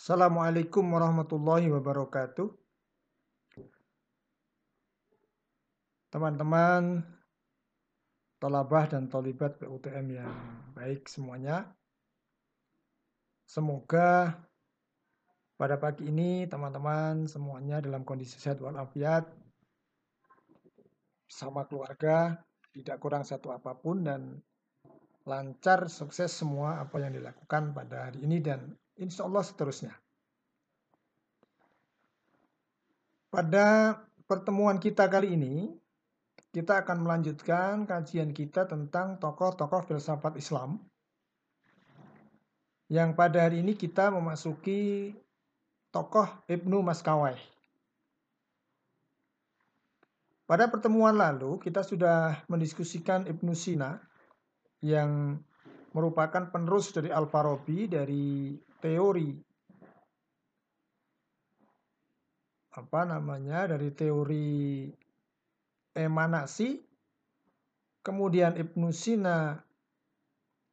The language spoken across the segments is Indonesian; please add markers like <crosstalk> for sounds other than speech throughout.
Assalamualaikum warahmatullahi wabarakatuh. Teman-teman tolabah dan tolibat PUTM yang baik semuanya. Semoga pada pagi ini teman-teman semuanya dalam kondisi sehat walafiat sama keluarga, tidak kurang satu apa pun dan lancar, sukses semua apa yang dilakukan pada hari ini dan insya Allah seterusnya. Pada pertemuan kita kali ini, kita akan melanjutkan kajian kita tentang tokoh-tokoh filsafat Islam. Yang pada hari ini kita memasuki tokoh Ibnu Maskawai. Pada pertemuan lalu kita sudah mendiskusikan Ibnu Sina yang merupakan penerus dari Al-Farabi dari teori. Apa namanya? Dari teori emanasi kemudian Ibnu Sina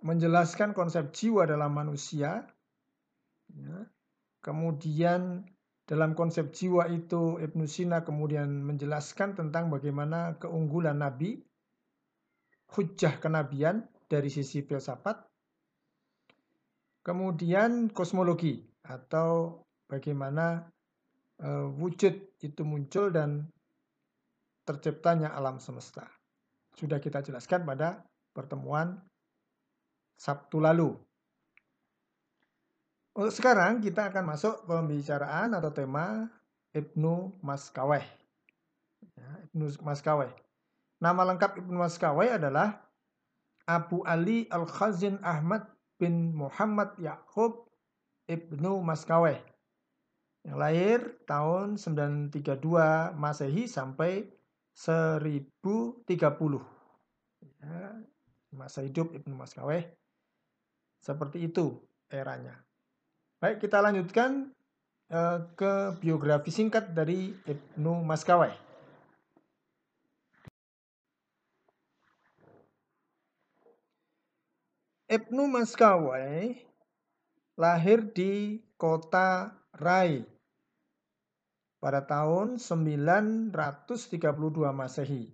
menjelaskan konsep jiwa dalam manusia ya. kemudian dalam konsep jiwa itu Ibnu Sina kemudian menjelaskan tentang bagaimana keunggulan Nabi hujah kenabian dari sisi filsafat Kemudian kosmologi atau bagaimana uh, wujud itu muncul dan terciptanya alam semesta. Sudah kita jelaskan pada pertemuan Sabtu lalu. Untuk sekarang kita akan masuk pembicaraan atau tema Ibnu Maskaweh. Ya, Ibnu Maskaweh. Nama lengkap Ibnu Maskaweh adalah Abu Ali Al-Khazin Ahmad bin Muhammad Yakub Ibnu Maskaweh yang lahir tahun 932 Masehi sampai 1030. Ya, masa hidup Ibnu Maskaweh seperti itu eranya. Baik, kita lanjutkan uh, ke biografi singkat dari Ibnu Maskaweh. Ibnu Maskawai lahir di kota Rai pada tahun 932 Masehi.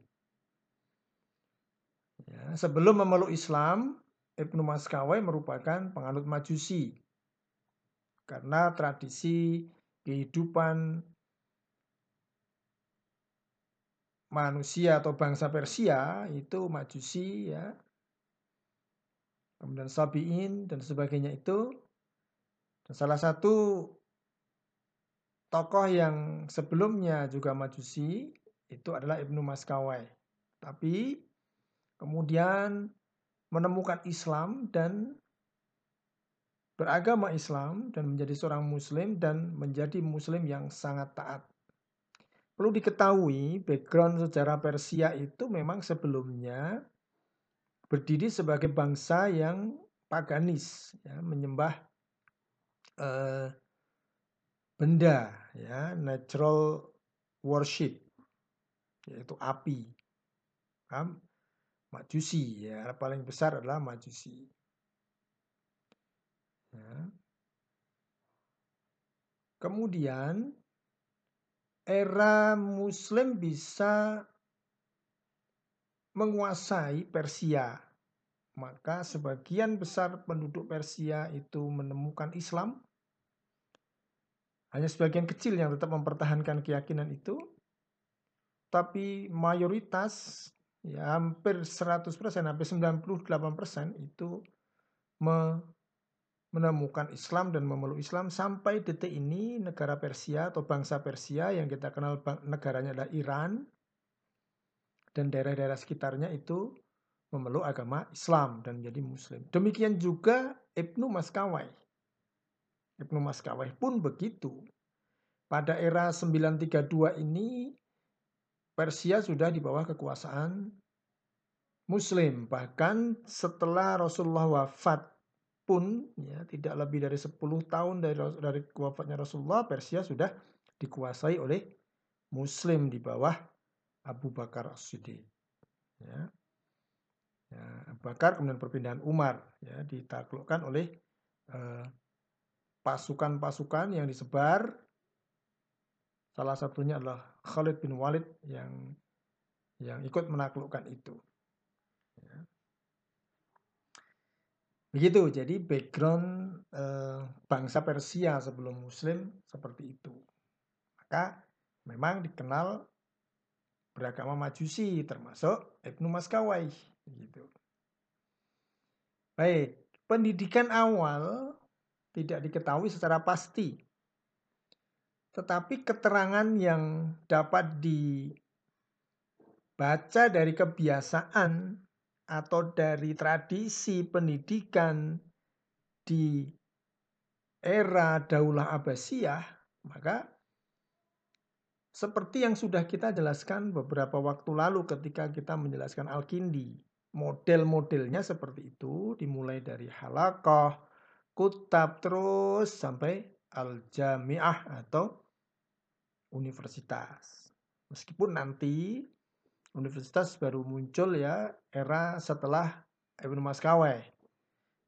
Ya, sebelum memeluk Islam, Ibnu Maskawai merupakan penganut Majusi. Karena tradisi kehidupan manusia atau bangsa Persia itu Majusi ya kemudian Sabi'in dan sebagainya itu. Dan salah satu tokoh yang sebelumnya juga Majusi itu adalah Ibnu Maskawai. Tapi kemudian menemukan Islam dan beragama Islam dan menjadi seorang muslim dan menjadi muslim yang sangat taat. Perlu diketahui background sejarah Persia itu memang sebelumnya berdiri sebagai bangsa yang paganis, ya, menyembah uh, benda, ya, natural worship, yaitu api. Majusi, ya, paling besar adalah Majusi. Ya. Kemudian era Muslim bisa menguasai Persia. Maka sebagian besar penduduk Persia itu menemukan Islam. Hanya sebagian kecil yang tetap mempertahankan keyakinan itu. Tapi mayoritas ya hampir 100%, hampir 98% itu menemukan Islam dan memeluk Islam sampai detik ini negara Persia atau bangsa Persia yang kita kenal negaranya adalah Iran dan daerah-daerah sekitarnya itu memeluk agama Islam dan menjadi Muslim. Demikian juga Ibnu Maskawai. Ibnu Maskawai pun begitu. Pada era 932 ini Persia sudah di bawah kekuasaan Muslim. Bahkan setelah Rasulullah wafat pun ya tidak lebih dari 10 tahun dari dari wafatnya Rasulullah Persia sudah dikuasai oleh Muslim di bawah Abu Bakar As-Siddiq. Ya. Ya, Abu Bakar kemudian perpindahan Umar ya ditaklukkan oleh uh, pasukan-pasukan yang disebar. Salah satunya adalah Khalid bin Walid yang yang ikut menaklukkan itu. Ya. Begitu, jadi background eh, bangsa Persia sebelum Muslim seperti itu. Maka memang dikenal beragama Majusi termasuk Ibnu Maskawai gitu. Baik, pendidikan awal tidak diketahui secara pasti. Tetapi keterangan yang dapat dibaca dari kebiasaan atau dari tradisi pendidikan di era Daulah Abbasiyah, maka seperti yang sudah kita jelaskan beberapa waktu lalu ketika kita menjelaskan Al-Kindi, model-modelnya seperti itu dimulai dari halakoh, kutab terus sampai al-jamiah atau universitas. Meskipun nanti universitas baru muncul ya era setelah Ibnu Maskawai.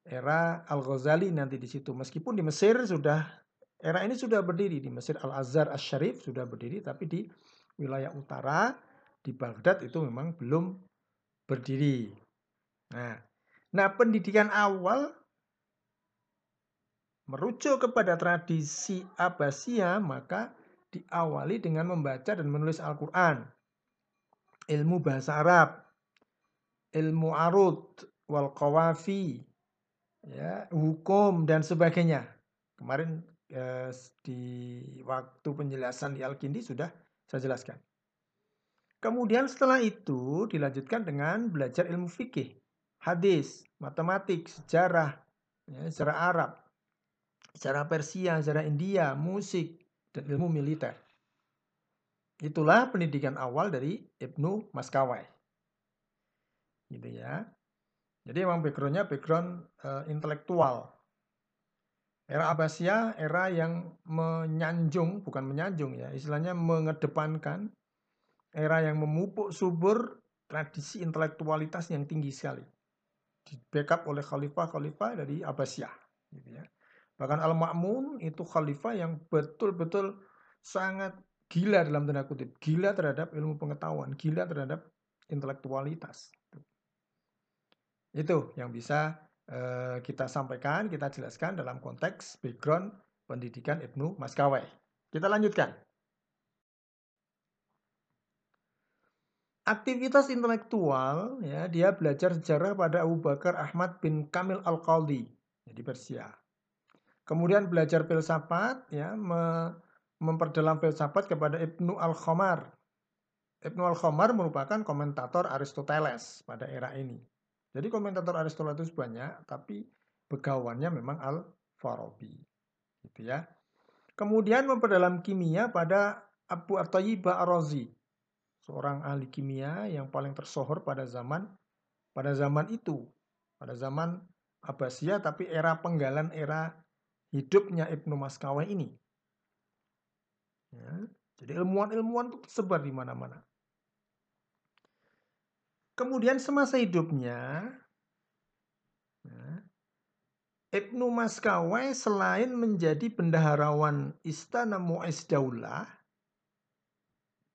Era Al-Ghazali nanti di situ. Meskipun di Mesir sudah era ini sudah berdiri di Mesir Al-Azhar Asy-Syarif sudah berdiri tapi di wilayah utara di Baghdad itu memang belum berdiri. Nah, nah pendidikan awal merujuk kepada tradisi Abbasiyah, maka diawali dengan membaca dan menulis Al-Quran. Ilmu bahasa Arab, ilmu arud, wal qawafi, ya, hukum dan sebagainya. Kemarin eh, di waktu penjelasan di Al-Kindi sudah saya jelaskan. Kemudian setelah itu dilanjutkan dengan belajar ilmu fikih, hadis, matematik, sejarah, ya, sejarah Arab, sejarah Persia, sejarah India, musik, dan ilmu militer. Itulah pendidikan awal dari Ibnu Maskawai. Gitu ya. Jadi memang backgroundnya background uh, intelektual. Era Abbasiyah era yang menyanjung, bukan menyanjung ya, istilahnya mengedepankan era yang memupuk subur tradisi intelektualitas yang tinggi sekali. Di backup oleh khalifah-khalifah dari Abbasiyah. Gitu ya. Bahkan Al-Ma'mun itu khalifah yang betul-betul sangat gila dalam tanda kutip. Gila terhadap ilmu pengetahuan, gila terhadap intelektualitas. Itu yang bisa uh, kita sampaikan, kita jelaskan dalam konteks background pendidikan Ibnu Maskawai. Kita lanjutkan. Aktivitas intelektual, ya, dia belajar sejarah pada Abu Bakar Ahmad bin Kamil Al-Qaldi di Persia. Kemudian belajar filsafat ya memperdalam filsafat kepada Ibnu Al-Khamar. Ibnu Al-Khamar merupakan komentator Aristoteles pada era ini. Jadi komentator Aristoteles banyak tapi begawannya memang Al-Farabi. Gitu ya. Kemudian memperdalam kimia pada Abu At-Tayyib Ar-Razi, seorang ahli kimia yang paling tersohor pada zaman pada zaman itu, pada zaman Abbasiyah tapi era penggalan era hidupnya Ibnu Maskawai ini. Ya, jadi ilmuwan-ilmuwan itu tersebar di mana-mana. Kemudian semasa hidupnya, ya, Ibnu Maskawai selain menjadi bendaharawan Istana Mu'izz Daulah,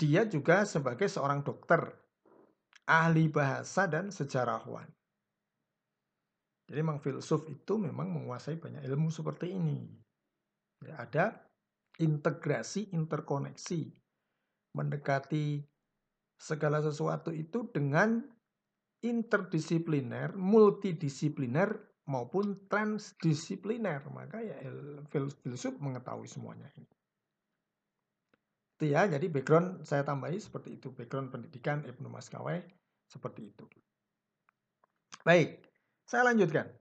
dia juga sebagai seorang dokter, ahli bahasa dan sejarawan. Jadi memang filsuf itu memang menguasai banyak ilmu seperti ini. Ya, ada integrasi, interkoneksi. Mendekati segala sesuatu itu dengan interdisipliner, multidisipliner maupun transdisipliner. Maka ya filsuf mengetahui semuanya ini. Itu ya, jadi background saya tambahi seperti itu. Background pendidikan Ibnu Maskawai seperti itu. Baik, saya lanjutkan.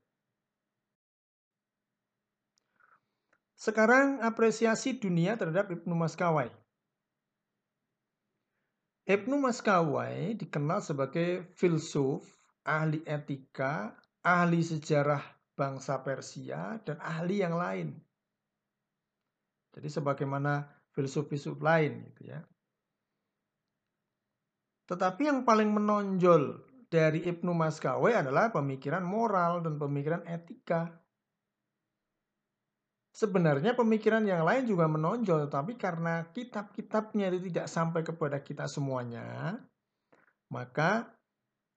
Sekarang apresiasi dunia terhadap Ibnu Maskawai. Ibnu Maskawai dikenal sebagai filsuf, ahli etika, ahli sejarah bangsa Persia, dan ahli yang lain. Jadi sebagaimana filsuf-filsuf lain gitu ya. Tetapi yang paling menonjol dari Ibnu Maskawai adalah pemikiran moral dan pemikiran etika. Sebenarnya pemikiran yang lain juga menonjol, tapi karena kitab-kitabnya itu tidak sampai kepada kita semuanya, maka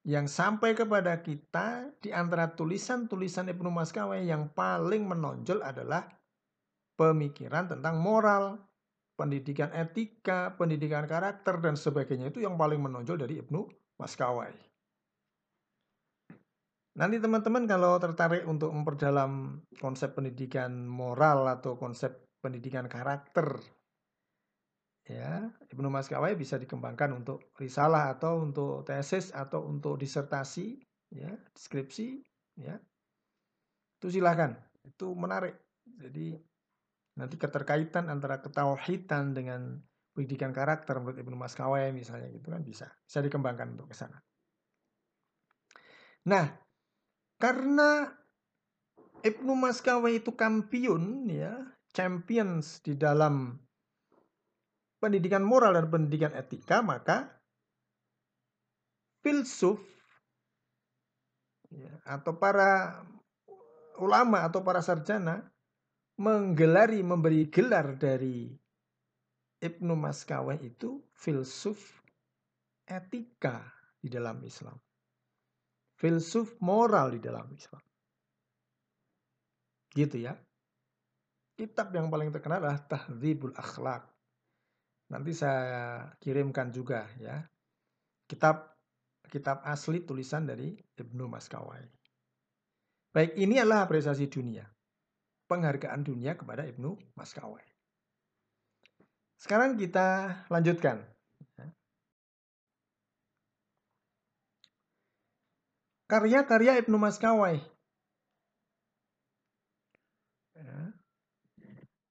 yang sampai kepada kita di antara tulisan-tulisan Ibnu Maskawai yang paling menonjol adalah pemikiran tentang moral, pendidikan etika, pendidikan karakter, dan sebagainya. Itu yang paling menonjol dari Ibnu Maskawai. Nanti teman-teman kalau tertarik untuk memperdalam konsep pendidikan moral atau konsep pendidikan karakter, ya Ibnu Maskawai bisa dikembangkan untuk risalah atau untuk tesis atau untuk disertasi, ya skripsi, ya itu silahkan, itu menarik. Jadi nanti keterkaitan antara ketauhidan dengan pendidikan karakter menurut Ibnu Maskawai misalnya gitu kan bisa, bisa dikembangkan untuk ke sana. Nah, karena Ibnu Maskawai itu kampion ya, champions di dalam pendidikan moral dan pendidikan etika, maka filsuf ya, atau para ulama atau para sarjana menggelari memberi gelar dari Ibnu Maskawai itu filsuf etika di dalam Islam filsuf moral di dalam Islam. Gitu ya. Kitab yang paling terkenal adalah Tahdzibul Akhlak. Nanti saya kirimkan juga ya. Kitab kitab asli tulisan dari Ibnu Maskawai. Baik, ini adalah apresiasi dunia. Penghargaan dunia kepada Ibnu Maskawai. Sekarang kita lanjutkan. Karya-karya Ibnu Maskawai. Ya.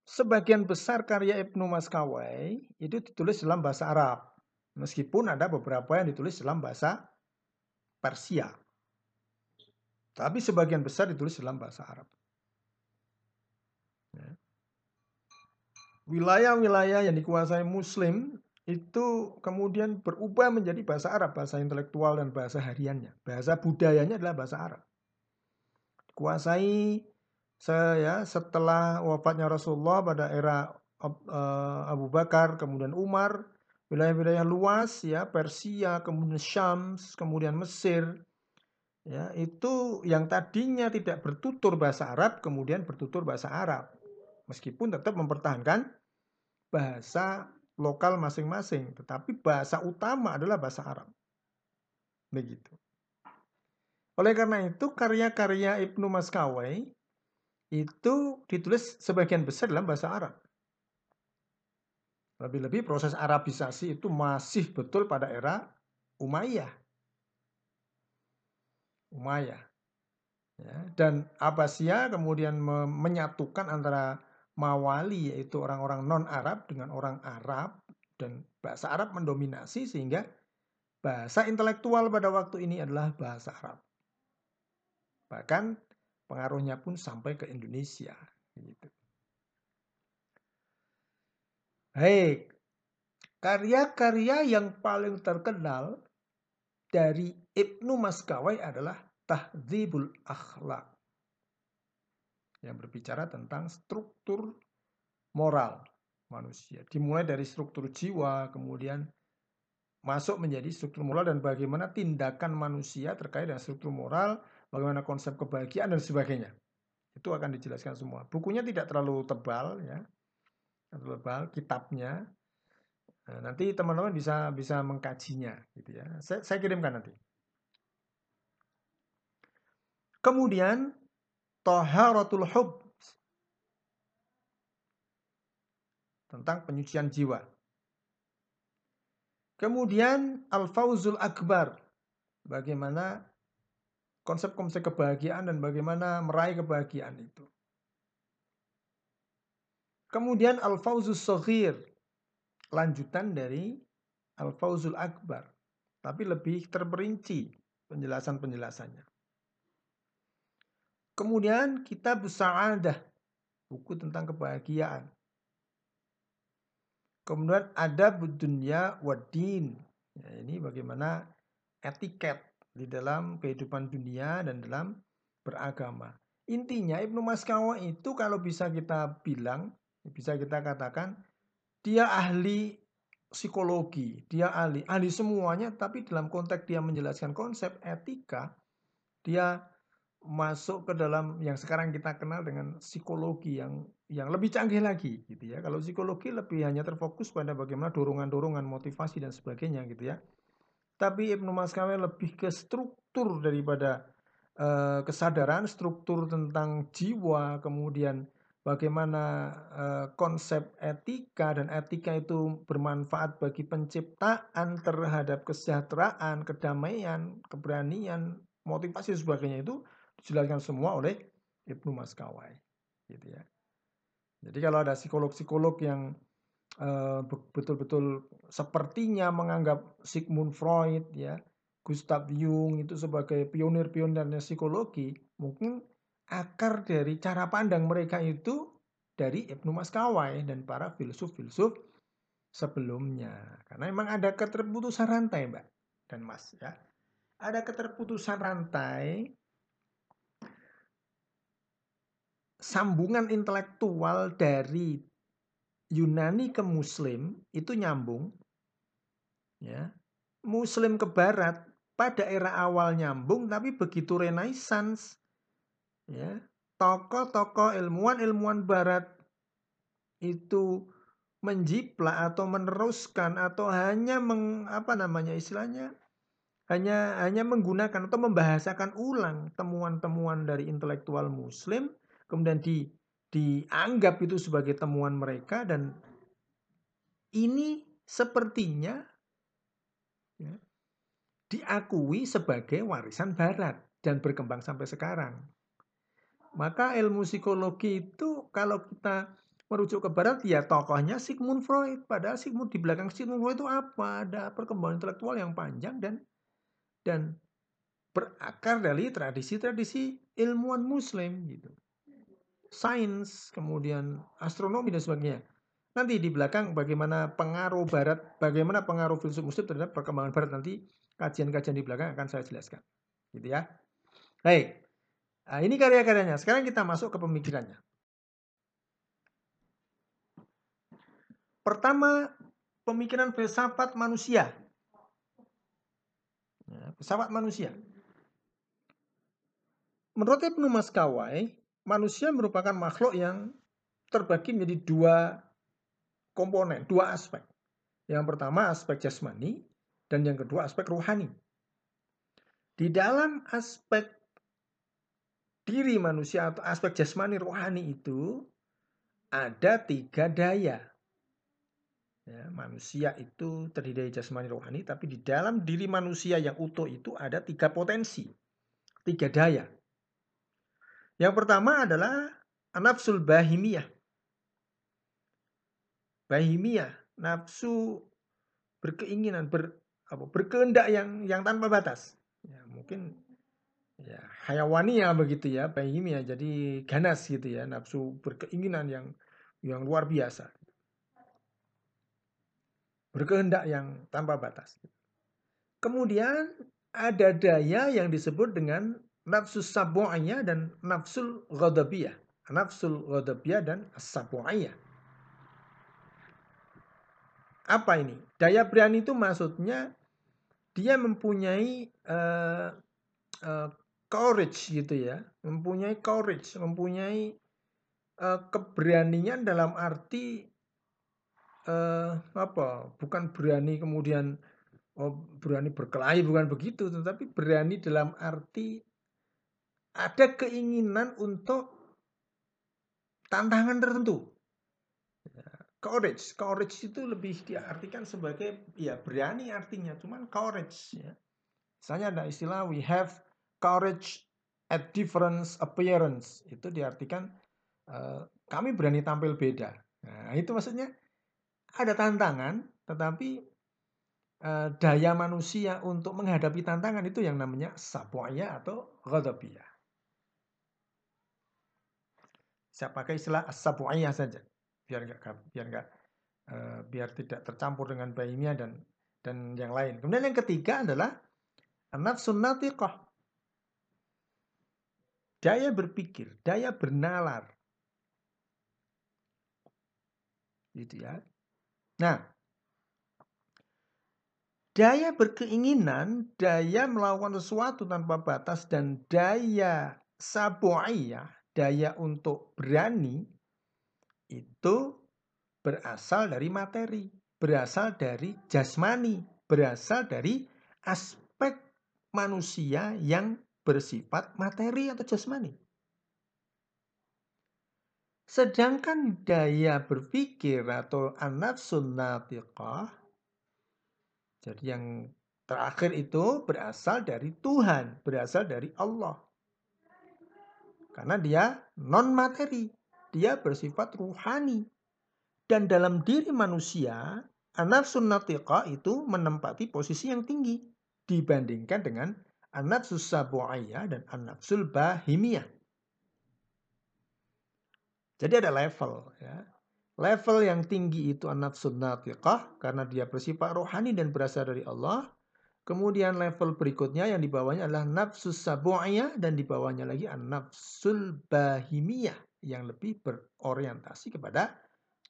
Sebagian besar karya Ibnu Maskawai itu ditulis dalam bahasa Arab. Meskipun ada beberapa yang ditulis dalam bahasa Persia. Tapi sebagian besar ditulis dalam bahasa Arab. Ya. Wilayah-wilayah yang dikuasai Muslim itu kemudian berubah menjadi bahasa Arab, bahasa intelektual dan bahasa hariannya. Bahasa budayanya adalah bahasa Arab. Kuasai saya setelah wafatnya Rasulullah pada era eh, Abu Bakar, kemudian Umar, wilayah-wilayah luas ya, Persia, kemudian Syams, kemudian Mesir. Ya, itu yang tadinya tidak bertutur bahasa Arab kemudian bertutur bahasa Arab. Meskipun tetap mempertahankan bahasa lokal masing-masing, tetapi bahasa utama adalah bahasa Arab. Begitu. Oleh karena itu, karya-karya Ibnu Maskawai itu ditulis sebagian besar dalam bahasa Arab. Lebih-lebih proses Arabisasi itu masih betul pada era Umayyah. Umayyah. Ya, dan Abbasiyah kemudian menyatukan antara Mawali yaitu orang-orang non-Arab dengan orang Arab dan bahasa Arab mendominasi sehingga bahasa intelektual pada waktu ini adalah bahasa Arab. Bahkan pengaruhnya pun sampai ke Indonesia. Gitu. Baik, karya-karya yang paling terkenal dari Ibnu Maskawai adalah Tahdzibul Akhlak yang berbicara tentang struktur moral manusia. Dimulai dari struktur jiwa, kemudian masuk menjadi struktur moral dan bagaimana tindakan manusia terkait dengan struktur moral, bagaimana konsep kebahagiaan dan sebagainya. Itu akan dijelaskan semua. Bukunya tidak terlalu tebal ya. Terlalu tebal kitabnya. Nah, nanti teman-teman bisa bisa mengkajinya gitu ya. Saya, saya kirimkan nanti. Kemudian Taharatul hub. Tentang penyucian jiwa. Kemudian al-fauzul akbar. Bagaimana konsep-konsep kebahagiaan dan bagaimana meraih kebahagiaan itu. Kemudian al-fauzus soghir. Lanjutan dari al-fauzul akbar. Tapi lebih terperinci penjelasan-penjelasannya. Kemudian kita Sa'adah, buku tentang kebahagiaan. Kemudian ada dunia wadin. Ya, ini bagaimana etiket di dalam kehidupan dunia dan dalam beragama. intinya Ibnu Maskawa itu kalau bisa kita bilang, bisa kita katakan dia ahli psikologi, dia ahli ahli semuanya tapi dalam konteks dia menjelaskan konsep etika, dia masuk ke dalam yang sekarang kita kenal dengan psikologi yang yang lebih canggih lagi gitu ya. Kalau psikologi lebih hanya terfokus pada bagaimana dorongan-dorongan motivasi dan sebagainya gitu ya. Tapi Ibnu Maskawi lebih ke struktur daripada uh, kesadaran, struktur tentang jiwa, kemudian bagaimana uh, konsep etika dan etika itu bermanfaat bagi penciptaan terhadap kesejahteraan, kedamaian, keberanian, motivasi sebagainya itu dijelaskan semua oleh Ibnu Maskawai gitu ya. Jadi kalau ada psikolog-psikolog yang uh, betul-betul sepertinya menganggap Sigmund Freud ya, Gustav Jung itu sebagai pionir-pionirnya psikologi, mungkin akar dari cara pandang mereka itu dari Ibnu Maskawai dan para filsuf-filsuf sebelumnya. Karena memang ada keterputusan rantai, Mbak dan Mas ya. Ada keterputusan rantai sambungan intelektual dari Yunani ke Muslim itu nyambung, ya. Muslim ke Barat pada era awal nyambung, tapi begitu Renaissance, ya, tokoh-tokoh ilmuwan-ilmuwan Barat itu menjiplak atau meneruskan atau hanya meng, apa namanya istilahnya hanya hanya menggunakan atau membahasakan ulang temuan-temuan dari intelektual Muslim kemudian di dianggap itu sebagai temuan mereka dan ini sepertinya ya, diakui sebagai warisan barat dan berkembang sampai sekarang. Maka ilmu psikologi itu kalau kita merujuk ke barat ya tokohnya Sigmund Freud. Padahal Sigmund di belakang Sigmund Freud itu apa? Ada perkembangan intelektual yang panjang dan dan berakar dari tradisi-tradisi ilmuwan muslim gitu sains, kemudian astronomi dan sebagainya. Nanti di belakang bagaimana pengaruh barat, bagaimana pengaruh filsuf muslim terhadap perkembangan barat nanti kajian-kajian di belakang akan saya jelaskan. Gitu ya. Baik. Nah, ini karya-karyanya. Sekarang kita masuk ke pemikirannya. Pertama, pemikiran filsafat manusia. Ya, filsafat manusia. Menurut Ibnu Maskawai, manusia merupakan makhluk yang terbagi menjadi dua komponen, dua aspek. Yang pertama aspek jasmani dan yang kedua aspek rohani. Di dalam aspek diri manusia atau aspek jasmani rohani itu ada tiga daya. Ya, manusia itu terdiri dari jasmani rohani, tapi di dalam diri manusia yang utuh itu ada tiga potensi, tiga daya. Yang pertama adalah nafsul bahimiyah. Bahimiyah, nafsu berkeinginan, ber, apa, berkehendak yang yang tanpa batas. Ya, mungkin ya ya begitu ya, bahimiyah. Jadi ganas gitu ya, nafsu berkeinginan yang yang luar biasa. Berkehendak yang tanpa batas. Kemudian ada daya yang disebut dengan nafsu sabu'iyah dan nafsul ghadabiyah. Nafsul ghadabiyah dan sabu'iyah. Apa ini? Daya berani itu maksudnya dia mempunyai uh, uh, courage gitu ya, mempunyai courage, mempunyai uh, keberanian dalam arti uh, apa? Bukan berani kemudian oh, berani berkelahi bukan begitu, tetapi berani dalam arti ada keinginan untuk tantangan tertentu. Courage, courage itu lebih diartikan sebagai ya berani artinya, cuman courage ya. Misalnya ada istilah we have courage at different appearance. Itu diartikan uh, kami berani tampil beda. Nah, itu maksudnya ada tantangan, tetapi uh, daya manusia untuk menghadapi tantangan itu yang namanya sabuaya atau ghadabiyah. Saya pakai istilah as-sabu'iyah saja biar enggak biar enggak uh, biar tidak tercampur dengan bayinya dan dan yang lain. Kemudian yang ketiga adalah nafsun natiqah. daya berpikir, daya bernalar. Gitu ya. Nah, daya berkeinginan, daya melakukan sesuatu tanpa batas dan daya sabu'iyah, daya untuk berani itu berasal dari materi, berasal dari jasmani, berasal dari aspek manusia yang bersifat materi atau jasmani. Sedangkan daya berpikir atau anafsun natiqah, jadi yang terakhir itu berasal dari Tuhan, berasal dari Allah. Karena dia non materi, dia bersifat ruhani. Dan dalam diri manusia, anafsun natiqah itu menempati posisi yang tinggi dibandingkan dengan anafsus sabu'iyah dan anafsul bahimiyah. Jadi ada level ya. Level yang tinggi itu an-nafsun natiqah karena dia bersifat rohani dan berasal dari Allah. Kemudian level berikutnya yang di bawahnya adalah nafsus sabu'iyah dan di bawahnya lagi an-nafsul bahimiyah yang lebih berorientasi kepada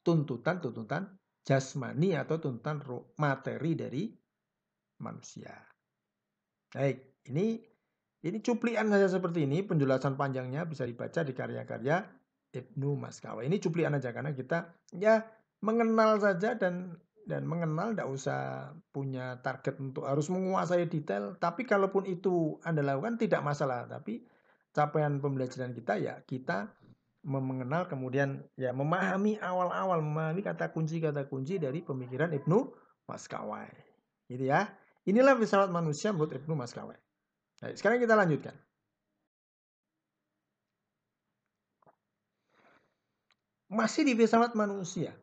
tuntutan-tuntutan jasmani atau tuntutan materi dari manusia. Baik, ini ini cuplian saja seperti ini, penjelasan panjangnya bisa dibaca di karya-karya Ibnu Maskawa. Ini cuplian aja karena kita ya mengenal saja dan dan mengenal tidak usah punya target untuk harus menguasai detail. Tapi kalaupun itu Anda lakukan tidak masalah. Tapi capaian pembelajaran kita ya kita mengenal kemudian ya memahami awal-awal memahami kata kunci-kata kunci dari pemikiran Ibnu Maskawai. Gitu ya. Inilah pesawat manusia menurut Ibnu Maskawai. Nah, sekarang kita lanjutkan. masih di pesawat manusia.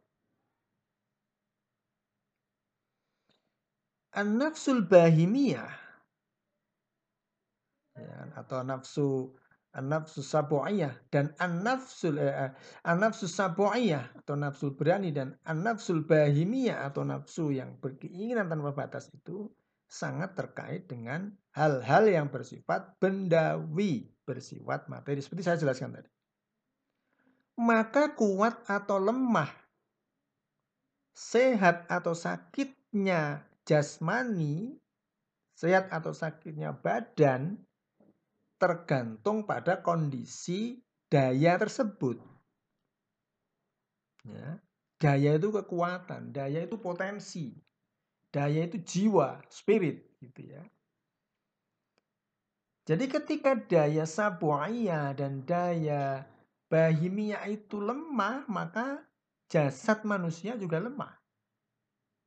An-nafsul bahimiyah. Ya, atau nafsu an-nafsu sabu'iyah dan an-nafsul eh, eh an-nafsu sabu'iyah atau nafsu berani dan an-nafsul bahimiyah atau nafsu yang berkeinginan tanpa batas itu sangat terkait dengan hal-hal yang bersifat bendawi, bersifat materi. Seperti saya jelaskan tadi. Maka kuat atau lemah, sehat atau sakitnya jasmani, sehat atau sakitnya badan, tergantung pada kondisi daya tersebut. Ya. Daya itu kekuatan, daya itu potensi, daya itu jiwa, spirit, gitu ya. Jadi ketika daya sabuaya dan daya bahimia itu lemah, maka jasad manusia juga lemah.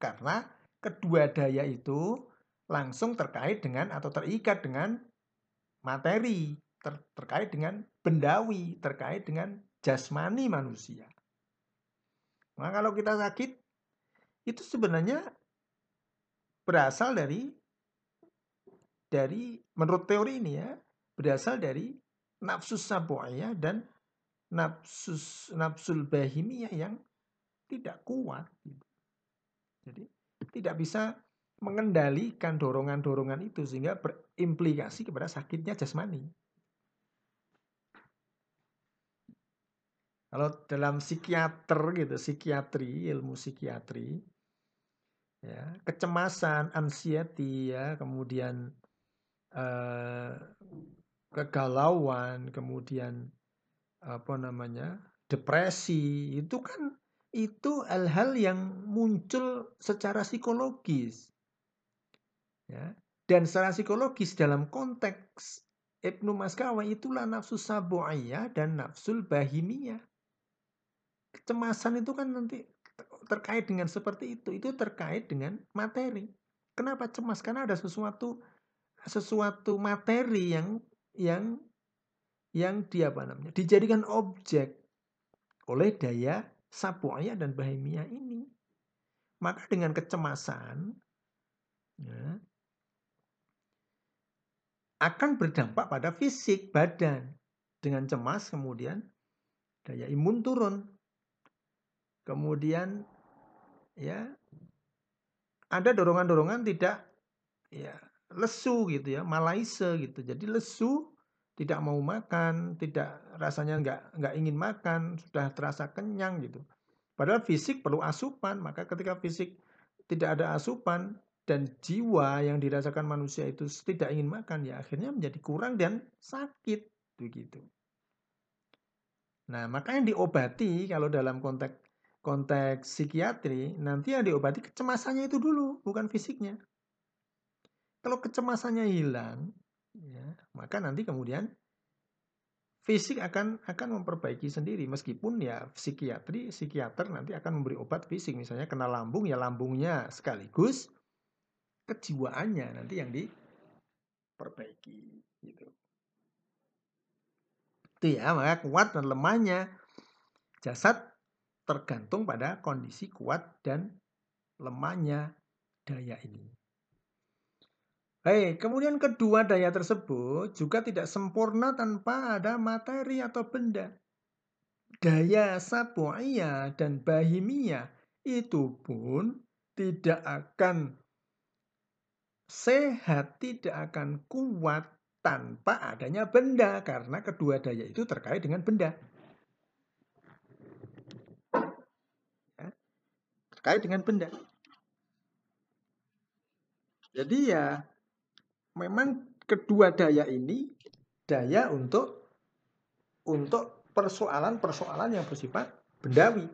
Karena kedua daya itu langsung terkait dengan atau terikat dengan materi, ter terkait dengan bendawi, terkait dengan jasmani manusia. Nah, kalau kita sakit, itu sebenarnya berasal dari dari menurut teori ini ya, berasal dari nafsu sabu'iyah dan nafsus nafsul bahimiyah yang tidak kuat. Gitu. Jadi tidak bisa mengendalikan dorongan-dorongan itu sehingga berimplikasi kepada sakitnya jasmani. Kalau dalam psikiater gitu, psikiatri, ilmu psikiatri, ya, kecemasan, anxiety, ya, kemudian eh, kegalauan, kemudian apa namanya depresi itu kan itu hal-hal yang muncul secara psikologis. Ya. Dan secara psikologis dalam konteks Ibnu Maskawai itulah nafsu sabu'iyah dan nafsul bahimiyah. Kecemasan itu kan nanti terkait dengan seperti itu. Itu terkait dengan materi. Kenapa cemas? Karena ada sesuatu sesuatu materi yang yang yang dia apa namanya? Dijadikan objek oleh daya sabuaya dan bahimia ini. Maka dengan kecemasan ya, akan berdampak pada fisik badan. Dengan cemas kemudian daya imun turun. Kemudian ya ada dorongan-dorongan tidak ya lesu gitu ya, malaise gitu. Jadi lesu tidak mau makan, tidak rasanya nggak nggak ingin makan, sudah terasa kenyang gitu. Padahal fisik perlu asupan, maka ketika fisik tidak ada asupan dan jiwa yang dirasakan manusia itu tidak ingin makan, ya akhirnya menjadi kurang dan sakit begitu. Nah, maka yang diobati kalau dalam konteks konteks psikiatri, nanti yang diobati kecemasannya itu dulu, bukan fisiknya. Kalau kecemasannya hilang, ya, maka nanti kemudian fisik akan akan memperbaiki sendiri. Meskipun ya psikiatri psikiater nanti akan memberi obat fisik. Misalnya kena lambung ya lambungnya sekaligus kejiwaannya nanti yang diperbaiki gitu. Itu ya maka kuat dan lemahnya jasad tergantung pada kondisi kuat dan lemahnya daya ini Baik, kemudian kedua daya tersebut juga tidak sempurna tanpa ada materi atau benda. Daya sapu'iyah dan bahimiyah itu pun tidak akan sehat, tidak akan kuat tanpa adanya benda karena kedua daya itu terkait dengan benda. Ya, terkait dengan benda. Jadi ya memang kedua daya ini daya untuk untuk persoalan-persoalan yang bersifat bendawi.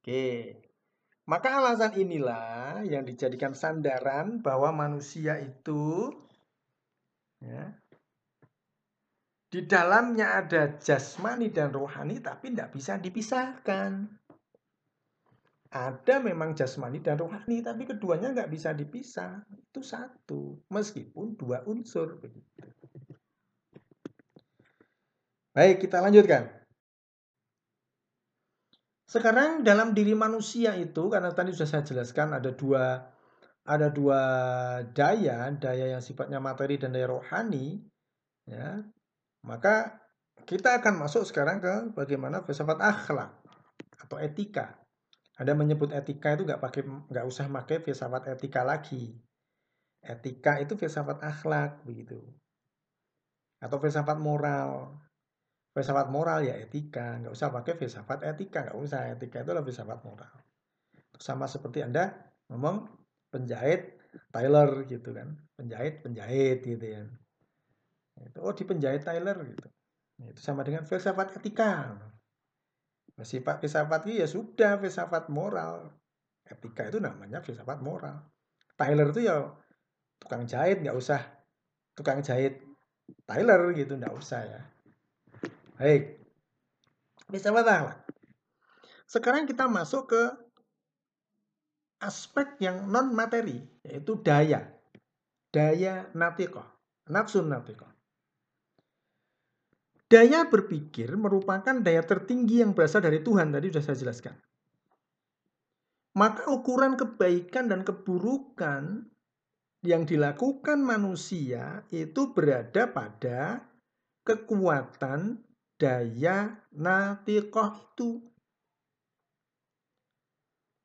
Oke. Maka alasan inilah yang dijadikan sandaran bahwa manusia itu ya, di dalamnya ada jasmani dan rohani tapi tidak bisa dipisahkan. Ada memang jasmani dan rohani, tapi keduanya nggak bisa dipisah. Itu satu, meskipun dua unsur. Baik, kita lanjutkan. Sekarang dalam diri manusia itu, karena tadi sudah saya jelaskan ada dua ada dua daya, daya yang sifatnya materi dan daya rohani, ya. Maka kita akan masuk sekarang ke bagaimana filsafat akhlak atau etika. Anda menyebut etika itu nggak pakai nggak usah pakai filsafat etika lagi. Etika itu filsafat akhlak begitu. Atau filsafat moral. Filsafat moral ya etika, nggak usah pakai filsafat etika, nggak usah. Etika itu adalah filsafat moral. Sama seperti Anda ngomong penjahit Tyler gitu kan. Penjahit, penjahit gitu ya. Oh di penjahit Tyler gitu. Itu sama dengan filsafat etika. Sifat filsafat ya sudah filsafat moral. Etika itu namanya filsafat moral. Tyler itu ya tukang jahit nggak usah tukang jahit Tyler gitu nggak usah ya. Baik. Filsafat akhlak. Sekarang kita masuk ke aspek yang non materi yaitu daya. Daya natikoh, nafsu natikoh. Daya berpikir merupakan daya tertinggi yang berasal dari Tuhan, tadi sudah saya jelaskan. Maka ukuran kebaikan dan keburukan yang dilakukan manusia itu berada pada kekuatan daya natikoh itu.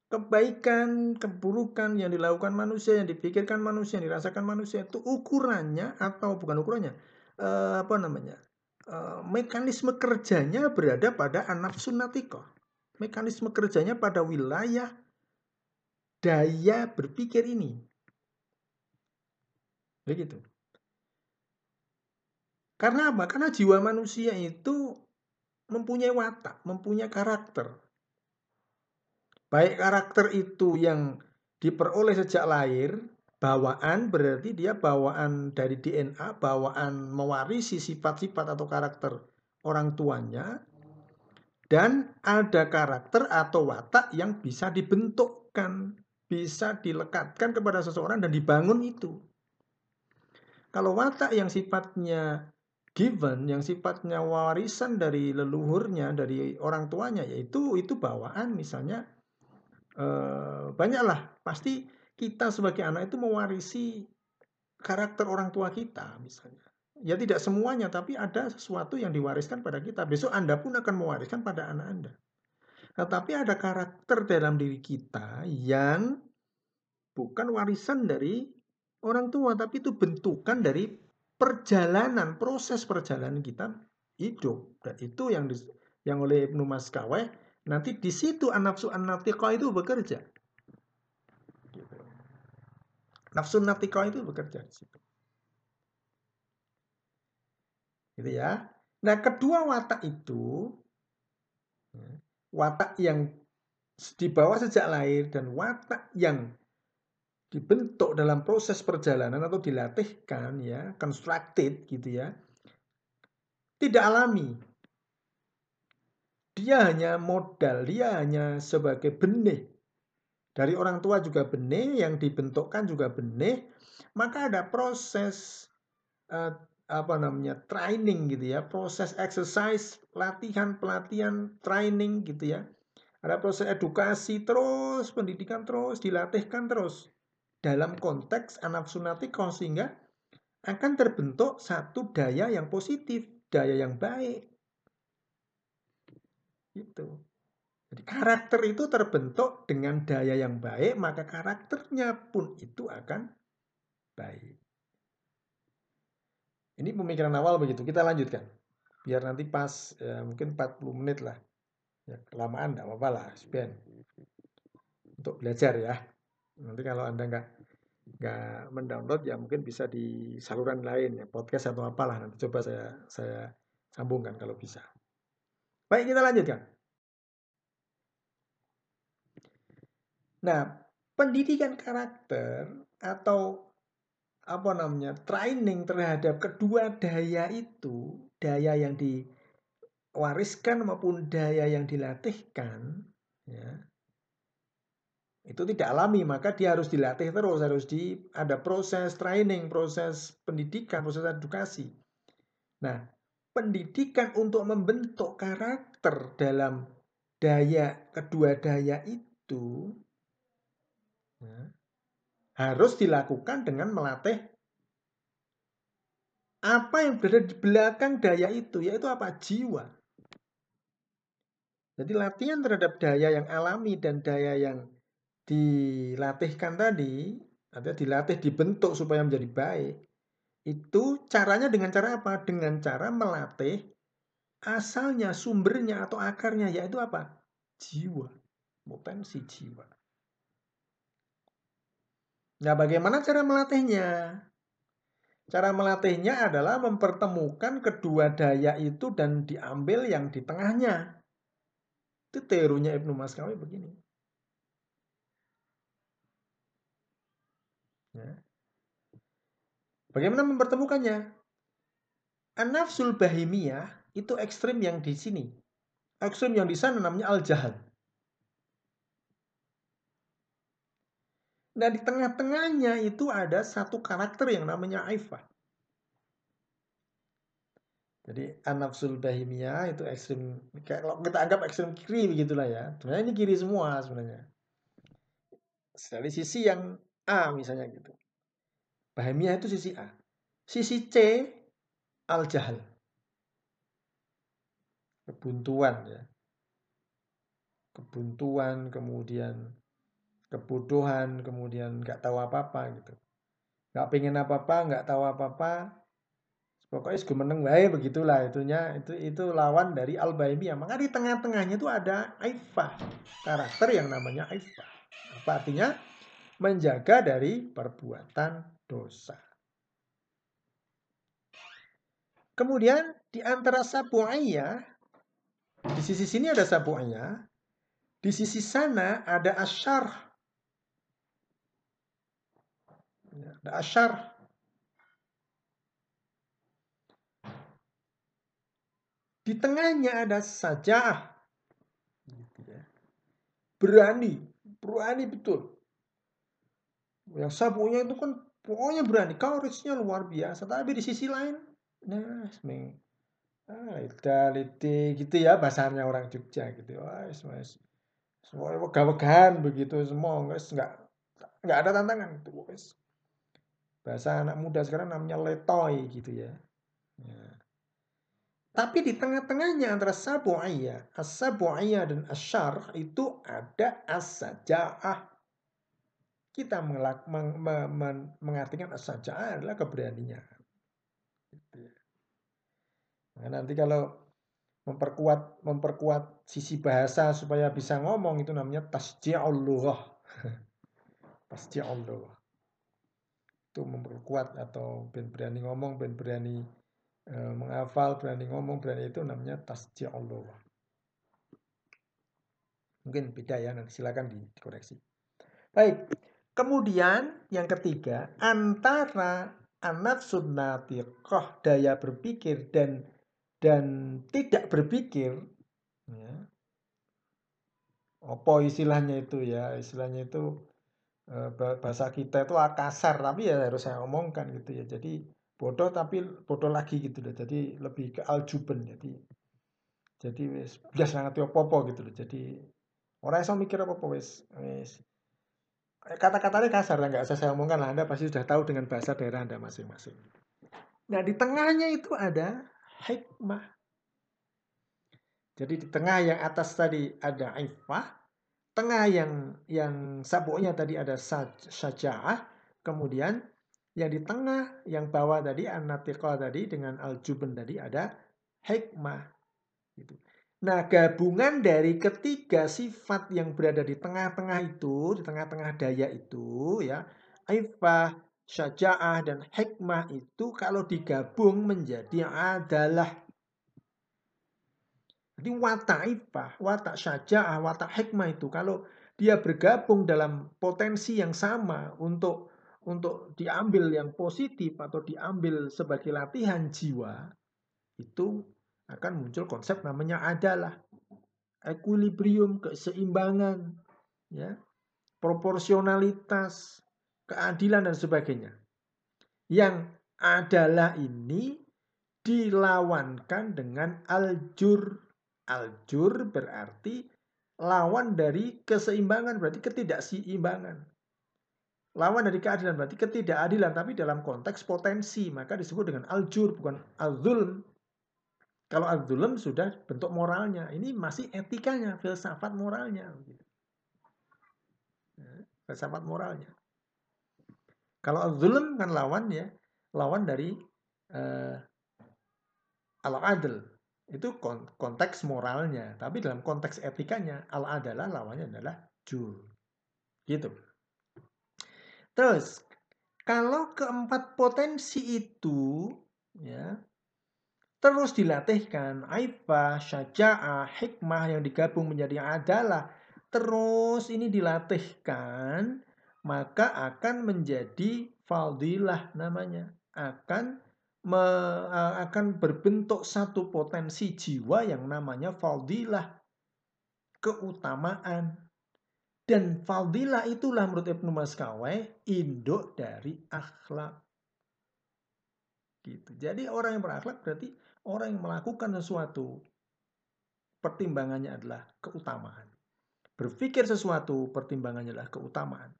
Kebaikan, keburukan yang dilakukan manusia, yang dipikirkan manusia, yang dirasakan manusia itu ukurannya atau bukan ukurannya, eh, apa namanya? Eh, mekanisme kerjanya berada pada anak sunatiko. Mekanisme kerjanya pada wilayah daya berpikir ini. Begitu. Karena apa? Karena jiwa manusia itu mempunyai watak, mempunyai karakter. Baik karakter itu yang diperoleh sejak lahir Bawaan berarti dia bawaan dari DNA, bawaan mewarisi sifat-sifat atau karakter orang tuanya. Dan ada karakter atau watak yang bisa dibentukkan, bisa dilekatkan kepada seseorang dan dibangun itu. Kalau watak yang sifatnya given, yang sifatnya warisan dari leluhurnya, dari orang tuanya, yaitu itu bawaan misalnya eh, banyaklah pasti kita sebagai anak itu mewarisi karakter orang tua kita misalnya. Ya tidak semuanya, tapi ada sesuatu yang diwariskan pada kita. Besok Anda pun akan mewariskan pada anak Anda. Tetapi ada karakter dalam diri kita yang bukan warisan dari orang tua, tapi itu bentukan dari perjalanan, proses perjalanan kita hidup. Dan itu yang di, yang oleh Ibnu Maskaweh nanti di situ nafsu an itu bekerja. Gitu. Nafsu natiqah itu bekerja di situ. Gitu ya. Nah, kedua watak itu ya, watak yang dibawa sejak lahir dan watak yang dibentuk dalam proses perjalanan atau dilatihkan ya, constructed gitu ya. Tidak alami. Dia hanya modal, dia hanya sebagai benih. Dari orang tua juga benih, yang dibentukkan juga benih, maka ada proses uh, apa namanya training gitu ya, proses exercise, latihan, pelatihan, training gitu ya. Ada proses edukasi terus, pendidikan terus, dilatihkan terus dalam konteks anak sunatikoh sehingga akan terbentuk satu daya yang positif, daya yang baik. Itu. Jadi karakter itu terbentuk dengan daya yang baik, maka karakternya pun itu akan baik. Ini pemikiran awal begitu. Kita lanjutkan. Biar nanti pas ya, mungkin 40 menit lah. Ya, kelamaan enggak apa-apa lah, Sben. Untuk belajar ya. Nanti kalau Anda nggak nggak mendownload ya mungkin bisa di saluran lain ya podcast atau apalah nanti coba saya saya sambungkan kalau bisa. Baik kita lanjutkan. Nah pendidikan karakter atau apa namanya training terhadap kedua daya itu daya yang diwariskan maupun daya yang dilatihkan ya itu tidak alami. Maka dia harus dilatih terus harus di ada proses training proses pendidikan proses edukasi. Nah pendidikan untuk membentuk karakter dalam daya kedua daya itu ya, harus dilakukan dengan melatih apa yang berada di belakang daya itu yaitu apa jiwa jadi latihan terhadap daya yang alami dan daya yang dilatihkan tadi, atau dilatih dibentuk supaya menjadi baik, itu caranya dengan cara apa? Dengan cara melatih asalnya, sumbernya atau akarnya yaitu apa? Jiwa, potensi jiwa. Nah, bagaimana cara melatihnya? Cara melatihnya adalah mempertemukan kedua daya itu dan diambil yang di tengahnya. Itu teorinya Ibnu Maskawi begini. Ya. Bagaimana mempertemukannya? An-nafsul bahimiyah itu ekstrim yang di sini. Ekstrim yang di sana namanya al-jahal. Nah di tengah-tengahnya itu ada satu karakter yang namanya aifah. Jadi an-nafsul bahimiyah itu ekstrim, kalau kita anggap ekstrim kiri begitulah ya. Sebenarnya ini kiri semua sebenarnya. Dari sisi yang A misalnya gitu. Bahamiah itu sisi A. Sisi C al-jahal. Kebuntuan ya. Kebuntuan, kemudian kebodohan, kemudian nggak tahu apa-apa gitu. Nggak pengen apa-apa, nggak tahu apa-apa. Pokoknya gue meneng baik begitulah itunya itu itu lawan dari al bahimiyah Maka di tengah-tengahnya itu ada aifah, karakter yang namanya aifah. Apa artinya? menjaga dari perbuatan dosa. Kemudian di antara sabu'iyah, di sisi sini ada sabu'iyah, di sisi sana ada asyar. Asyar. Di tengahnya ada. Gitu ya. Berani, berani betul. Yang sapunya itu kan pokoknya berani, courage-nya luar biasa. Tapi di sisi lain, nah, semeng, ah, gitu ya bahasanya orang Jogja gitu. Wah, mas, semua wegah begitu semua, guys, nggak nggak ada tantangan itu, guys. Bahasa anak muda sekarang namanya letoy gitu ya. ya. Tapi di tengah-tengahnya antara sabu'iyah, as-sabu'iyah dan asyar itu ada as-saja'ah kita mengelak, meng, meng, mengartikan saja adalah keberanian. Gitu ya. Nah, nanti kalau memperkuat memperkuat sisi bahasa supaya bisa ngomong itu namanya tasji'ul lughah. <laughs> lughah. Itu memperkuat atau ben berani ngomong, ben berani e, menghafal, berani ngomong, berani itu namanya tasji'ul lughah. Mungkin beda ya, nanti silakan dikoreksi. Baik, kemudian yang ketiga, antara an-nafsun natiqah, daya berpikir dan dan tidak berpikir ya. Apa istilahnya itu ya? Istilahnya itu bahasa kita itu kasar tapi ya harus saya omongkan gitu ya. Jadi bodoh tapi bodoh lagi gitu loh. Jadi lebih ke aljuben jadi jadi wis bias ngerti apa-apa gitu loh. Jadi orang iso mikir apa-apa wis wis kata-katanya kasar lah nggak usah saya omongkan lah Anda pasti sudah tahu dengan bahasa daerah Anda masing-masing. Nah di tengahnya itu ada hikmah. Jadi di tengah yang atas tadi ada ifah, tengah yang yang sabuknya tadi ada syaja'ah, kemudian yang di tengah yang bawah tadi anatiqah tadi dengan aljuben tadi ada hikmah. Gitu. Nah, gabungan dari ketiga sifat yang berada di tengah-tengah itu, di tengah-tengah daya itu ya, ifah, syaja'ah dan hikmah itu kalau digabung menjadi adalah jadi watak ifah, watak syaja'ah, watak hikmah itu kalau dia bergabung dalam potensi yang sama untuk untuk diambil yang positif atau diambil sebagai latihan jiwa itu akan muncul konsep namanya adalah equilibrium keseimbangan ya proporsionalitas keadilan dan sebagainya. Yang adalah ini dilawankan dengan aljur. Aljur berarti lawan dari keseimbangan, berarti ketidakseimbangan. Lawan dari keadilan berarti ketidakadilan, tapi dalam konteks potensi, maka disebut dengan aljur, bukan al-zulm. Kalau al-zulm sudah bentuk moralnya, ini masih etikanya, filsafat moralnya. Ya, filsafat moralnya. Kalau zulm kan lawan ya, lawan dari uh, al-adl. Itu konteks moralnya, tapi dalam konteks etikanya al-adalah lawannya adalah jur. Gitu. Terus kalau keempat potensi itu ya terus dilatihkan aifah, syaja'ah, hikmah yang digabung menjadi adalah terus ini dilatihkan maka akan menjadi fadilah namanya. Akan akan berbentuk satu potensi jiwa yang namanya fadilah. Keutamaan. Dan fadilah itulah menurut Ibnu Maskawai induk dari akhlak. Gitu. Jadi orang yang berakhlak berarti orang yang melakukan sesuatu pertimbangannya adalah keutamaan. Berpikir sesuatu pertimbangannya adalah keutamaan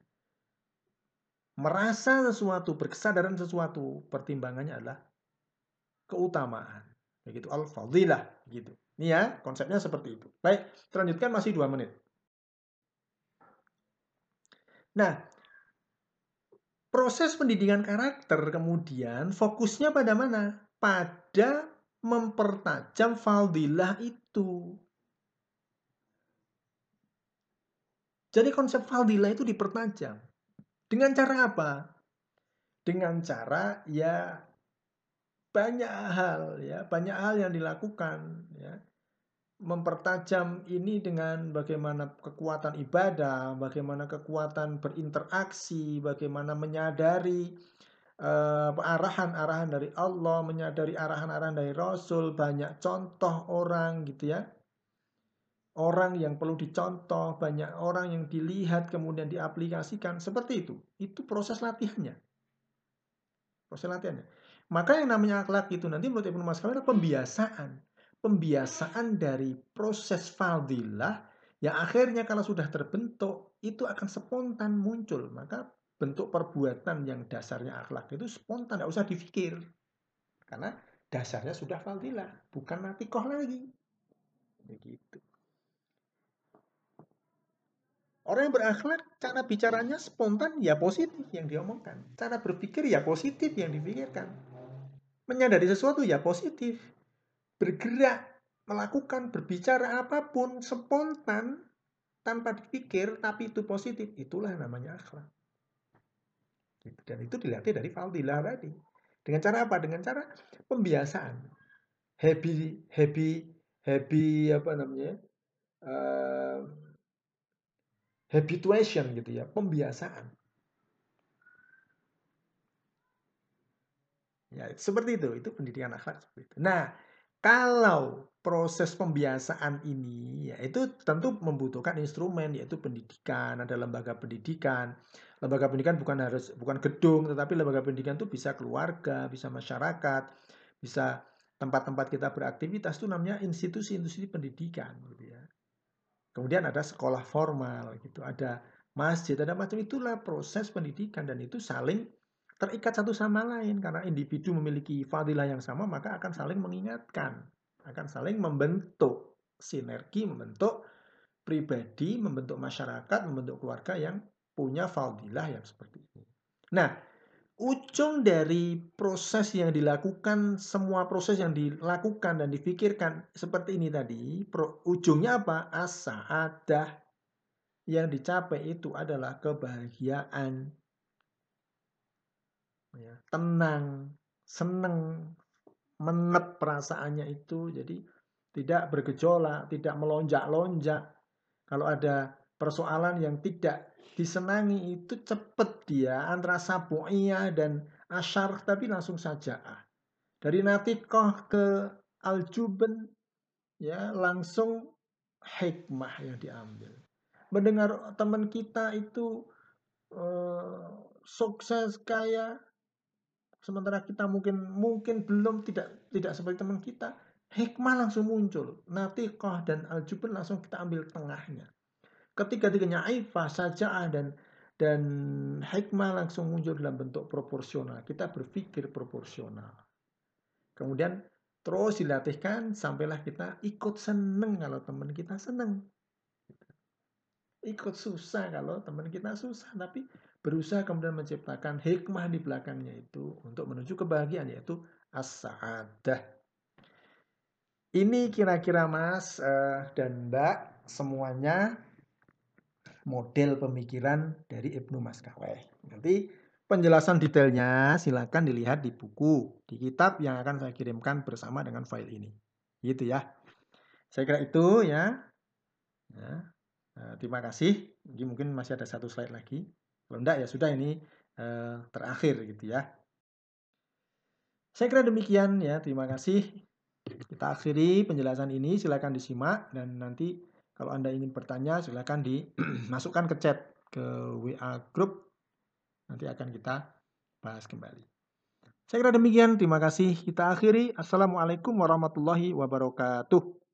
merasa sesuatu, berkesadaran sesuatu, pertimbangannya adalah keutamaan. Begitu al-fadilah gitu. Ini ya, konsepnya seperti itu. Baik, terlanjutkan masih dua menit. Nah, proses pendidikan karakter kemudian fokusnya pada mana? Pada mempertajam fadilah itu. Jadi konsep fadilah itu dipertajam. Dengan cara apa? Dengan cara ya banyak hal ya, banyak hal yang dilakukan ya. Mempertajam ini dengan bagaimana kekuatan ibadah, bagaimana kekuatan berinteraksi, bagaimana menyadari arahan eh, arahan-arahan dari Allah, menyadari arahan-arahan dari Rasul, banyak contoh orang gitu ya orang yang perlu dicontoh, banyak orang yang dilihat kemudian diaplikasikan seperti itu. Itu proses latihannya. Proses latihannya. Maka yang namanya akhlak itu nanti menurut Ibnu Mas'ud adalah pembiasaan. Pembiasaan dari proses fadilah yang akhirnya kalau sudah terbentuk itu akan spontan muncul. Maka bentuk perbuatan yang dasarnya akhlak itu spontan, tidak usah dipikir. Karena dasarnya sudah fadilah, bukan natikoh lagi. Begitu. Orang yang berakhlak, cara bicaranya spontan, ya positif yang diomongkan. Cara berpikir, ya positif yang dipikirkan. Menyadari sesuatu, ya positif. Bergerak, melakukan, berbicara apa pun, spontan, tanpa dipikir, tapi itu positif. Itulah namanya akhlak. Gitu. Dan itu dilatih dari fadilah tadi. Dengan cara apa? Dengan cara pembiasaan. Happy, happy, happy apa namanya? Uh, habituation gitu ya, pembiasaan. Ya, seperti itu, itu pendidikan akhlak seperti itu. Nah, kalau proses pembiasaan ini ya itu tentu membutuhkan instrumen yaitu pendidikan, ada lembaga pendidikan. Lembaga pendidikan bukan harus bukan gedung, tetapi lembaga pendidikan itu bisa keluarga, bisa masyarakat, bisa tempat-tempat kita beraktivitas itu namanya institusi-institusi pendidikan gitu ya. Kemudian ada sekolah formal gitu, ada masjid, ada macam itulah proses pendidikan dan itu saling terikat satu sama lain karena individu memiliki fadilah yang sama maka akan saling mengingatkan akan saling membentuk sinergi, membentuk pribadi, membentuk masyarakat, membentuk keluarga yang punya fadilah yang seperti ini. Nah, ujung dari proses yang dilakukan, semua proses yang dilakukan dan difikirkan seperti ini tadi, pro, ujungnya apa? As-sa'adah. Yang dicapai itu adalah kebahagiaan, ya, tenang, senang, menet perasaannya itu jadi tidak bergejolak, tidak melonjak-lonjak. Kalau ada persoalan yang tidak disenangi itu cepet dia antara sabu'iyah dan asyar tapi langsung saja. Dari natikoh ke aljuben ya langsung hikmah yang diambil. Mendengar teman kita itu uh, sukses kaya sementara kita mungkin mungkin belum tidak tidak seperti teman kita hikmah langsung muncul. Natiqah dan aljubun langsung kita ambil tengahnya. Ketiga-tiganya aifah saja'ah dan dan hikmah langsung muncul dalam bentuk proporsional. Kita berpikir proporsional. Kemudian terus dilatihkan sampailah kita ikut seneng kalau teman kita seneng. Ikut susah kalau teman kita susah tapi berusaha kemudian menciptakan hikmah di belakangnya itu untuk menuju kebahagiaan yaitu as-sa'adah. Ini kira-kira Mas uh, dan Mbak semuanya model pemikiran dari Ibnu Maskaweh. Nanti penjelasan detailnya silakan dilihat di buku, di kitab yang akan saya kirimkan bersama dengan file ini. Gitu ya. Saya kira itu ya. ya. Uh, terima kasih. Mungkin masih ada satu slide lagi. Kalau enggak ya sudah ini eh, terakhir gitu ya. Saya kira demikian ya. Terima kasih. Kita akhiri penjelasan ini. Silakan disimak dan nanti kalau Anda ingin bertanya silakan dimasukkan <clears throat> ke chat ke WA group. Nanti akan kita bahas kembali. Saya kira demikian. Terima kasih. Kita akhiri. Assalamualaikum warahmatullahi wabarakatuh.